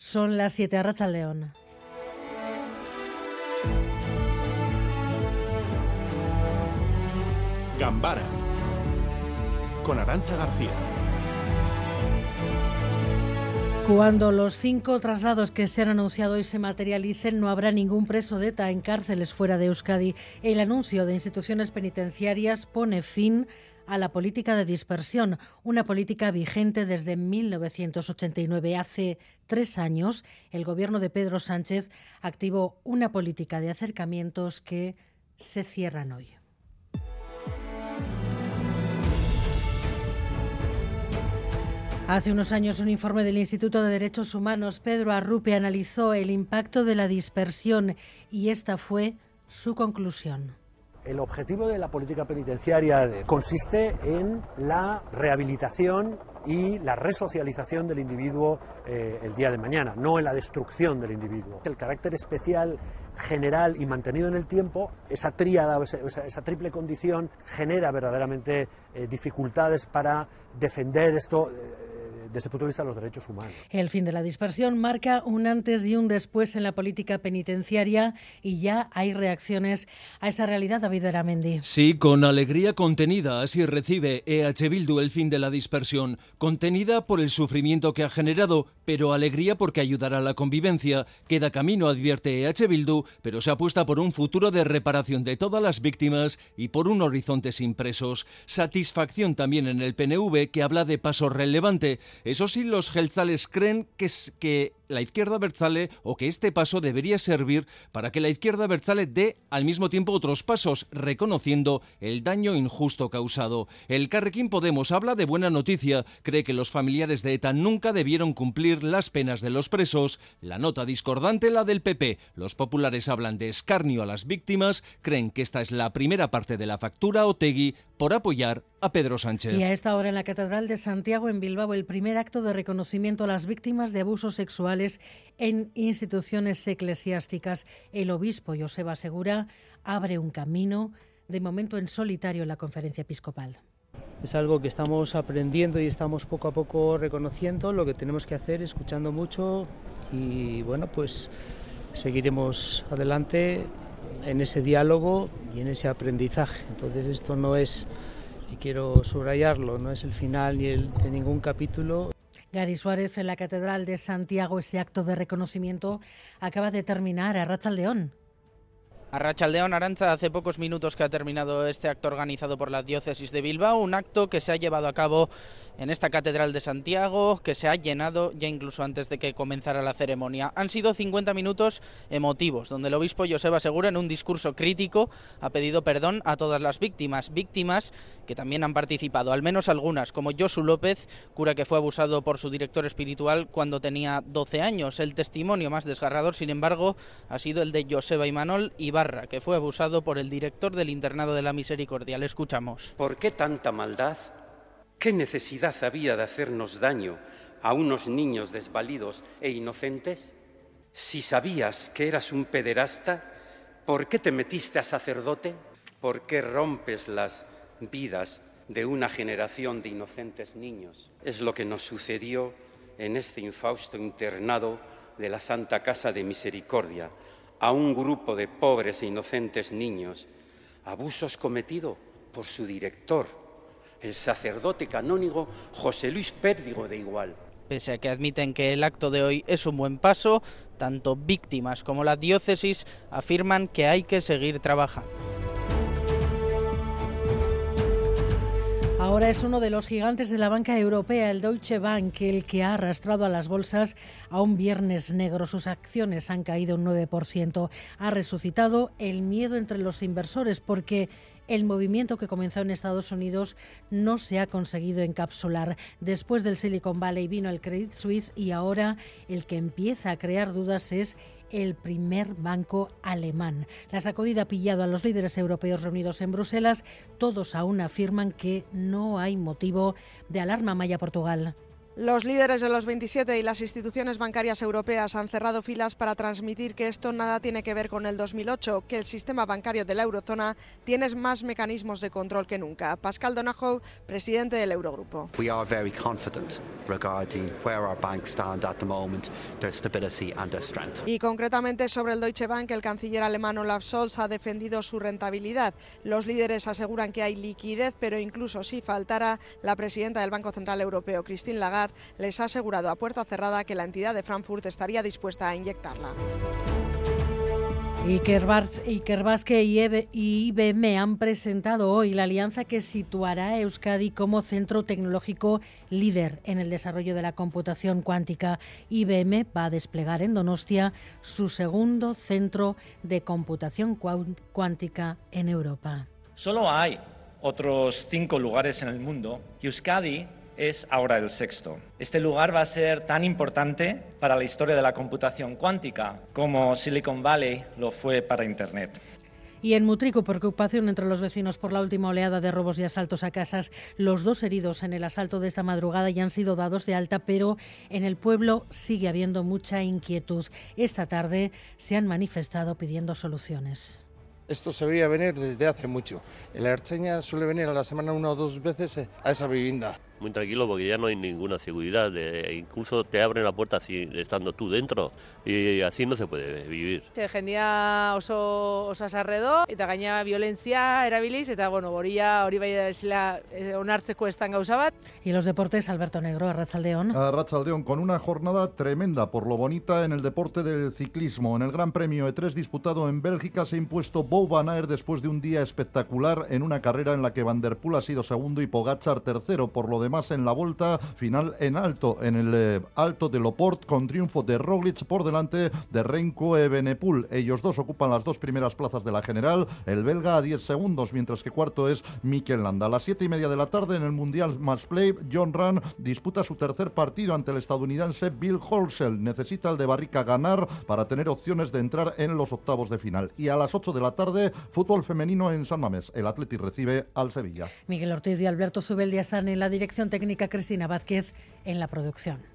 Son las 7 a León. Gambara con Arancha García. Cuando los cinco traslados que se han anunciado hoy se materialicen, no habrá ningún preso de ETA en cárceles fuera de Euskadi. El anuncio de instituciones penitenciarias pone fin a la política de dispersión, una política vigente desde 1989. Hace tres años, el gobierno de Pedro Sánchez activó una política de acercamientos que se cierran hoy. Hace unos años un informe del Instituto de Derechos Humanos, Pedro Arrupe, analizó el impacto de la dispersión y esta fue su conclusión. El objetivo de la política penitenciaria consiste en la rehabilitación y la resocialización del individuo eh, el día de mañana, no en la destrucción del individuo. El carácter especial, general y mantenido en el tiempo, esa tríada, esa, triple condición genera verdaderamente eh, dificultades para defender esto. Eh, desde el punto de vista de los derechos humanos. El fin de la dispersión marca un antes y un después en la política penitenciaria y ya hay reacciones a esta realidad, David Aramendi. Sí, con alegría contenida, así recibe EH Bildu el fin de la dispersión, contenida por el sufrimiento que ha generado, pero alegría porque ayudará a la convivencia. Queda camino, advierte EH Bildu, pero se apuesta por un futuro de reparación de todas las víctimas y por un horizonte sin presos. Satisfacción también en el PNV, que habla de paso relevante. Eso sí, los gelzales creen que, que la izquierda Berzale o que este paso debería servir para que la izquierda Berzale dé al mismo tiempo otros pasos, reconociendo el daño injusto causado. El Carrequín Podemos habla de buena noticia, cree que los familiares de ETA nunca debieron cumplir las penas de los presos. La nota discordante la del PP. Los populares hablan de escarnio a las víctimas, creen que esta es la primera parte de la factura Otegui por apoyar a Pedro Sánchez. Y a esta hora en la Catedral de Santiago, en Bilbao, el primer acto de reconocimiento a las víctimas de abusos en instituciones eclesiásticas. El obispo Joseba Segura abre un camino, de momento en solitario, en la conferencia episcopal. Es algo que estamos aprendiendo y estamos poco a poco reconociendo. Lo que tenemos que hacer, escuchando mucho y bueno, pues seguiremos adelante en ese diálogo y en ese aprendizaje. Entonces esto no es, y quiero subrayarlo, no es el final ni el de ningún capítulo. Gary Suárez en la Catedral de Santiago, ese acto de reconocimiento acaba de terminar a Rachaldeón. Arrachaldeón Aranza, hace pocos minutos que ha terminado este acto organizado por la Diócesis de Bilbao, un acto que se ha llevado a cabo en esta Catedral de Santiago, que se ha llenado ya incluso antes de que comenzara la ceremonia. Han sido 50 minutos emotivos, donde el obispo Joseba Segura, en un discurso crítico, ha pedido perdón a todas las víctimas, víctimas que también han participado, al menos algunas, como Josu López, cura que fue abusado por su director espiritual cuando tenía 12 años. El testimonio más desgarrador, sin embargo, ha sido el de Joseba Imanol Que fue abusado por el director del internado de la misericordia. Le escuchamos. ¿Por qué tanta maldad? ¿Qué necesidad había de hacernos daño a unos niños desvalidos e inocentes? Si sabías que eras un pederasta, ¿por qué te metiste a sacerdote? ¿Por qué rompes las vidas de una generación de inocentes niños? Es lo que nos sucedió en este infausto internado de la Santa Casa de Misericordia a un grupo de pobres e inocentes niños, abusos cometidos por su director, el sacerdote canónigo José Luis Pérdigo de Igual. Pese a que admiten que el acto de hoy es un buen paso, tanto víctimas como la diócesis afirman que hay que seguir trabajando. Ahora es uno de los gigantes de la banca europea, el Deutsche Bank, el que ha arrastrado a las bolsas a un viernes negro. Sus acciones han caído un 9%. Ha resucitado el miedo entre los inversores porque el movimiento que comenzó en Estados Unidos no se ha conseguido encapsular. Después del Silicon Valley vino el Credit Suisse y ahora el que empieza a crear dudas es el primer banco alemán. La sacudida ha pillado a los líderes europeos reunidos en Bruselas. Todos aún afirman que no hay motivo de alarma Maya Portugal. Los líderes de los 27 y las instituciones bancarias europeas han cerrado filas para transmitir que esto nada tiene que ver con el 2008, que el sistema bancario de la eurozona tiene más mecanismos de control que nunca. Pascal Donahoe, presidente del Eurogrupo. We are very confident regarding where our banks stand at the moment, their stability and their strength. Y concretamente sobre el Deutsche Bank, el canciller alemán Olaf Scholz ha defendido su rentabilidad. Los líderes aseguran que hay liquidez, pero incluso si faltara, la presidenta del Banco Central Europeo, Christine Lagarde, les ha asegurado a puerta cerrada que la entidad de Frankfurt estaría dispuesta a inyectarla. Iker Basque y IBM han presentado hoy la alianza que situará a Euskadi como centro tecnológico líder en el desarrollo de la computación cuántica. IBM va a desplegar en Donostia su segundo centro de computación cuántica en Europa. Solo hay otros cinco lugares en el mundo y Euskadi es ahora el sexto. Este lugar va a ser tan importante para la historia de la computación cuántica como Silicon Valley lo fue para Internet. Y en Mutrico, preocupación entre los vecinos por la última oleada de robos y asaltos a casas. Los dos heridos en el asalto de esta madrugada ya han sido dados de alta, pero en el pueblo sigue habiendo mucha inquietud. Esta tarde se han manifestado pidiendo soluciones. Esto se veía venir desde hace mucho. La Archeña suele venir a la semana una o dos veces a esa vivienda muy tranquilo porque ya no hay ninguna seguridad, incluso te abren la puerta así, estando tú dentro y así no se puede vivir. Se jendia oso, oso azarredo eta gaina violentzia erabiliz eta bueno, boria hori bai eh, onartzeko estan gauza bat. Y los deportes, Alberto Negro, Arrachaldeón. Arrachaldeón, con una jornada tremenda por lo bonita en el deporte del ciclismo. En el Gran Premio E3 disputado en Bélgica se ha impuesto Bo Van Aert después de un día espectacular en una carrera en la que Van der Poel ha sido segundo y Pogachar tercero. Por lo más en la vuelta final en alto, en el eh, alto de Loport, con triunfo de Roglic por delante de Renko Ebenepul. Ellos dos ocupan las dos primeras plazas de la general, el belga a 10 segundos, mientras que cuarto es Mikel Landa. A las siete y media de la tarde en el Mundial Match Play, John Run disputa su tercer partido ante el estadounidense Bill Holsell. Necesita el de Barrica ganar para tener opciones de entrar en los octavos de final. Y a las 8 de la tarde, fútbol femenino en San Mamés. El Atleti recibe al Sevilla. Miguel Ortiz y Alberto Zubeldia están en la técnica Cristina Vázquez en la producción.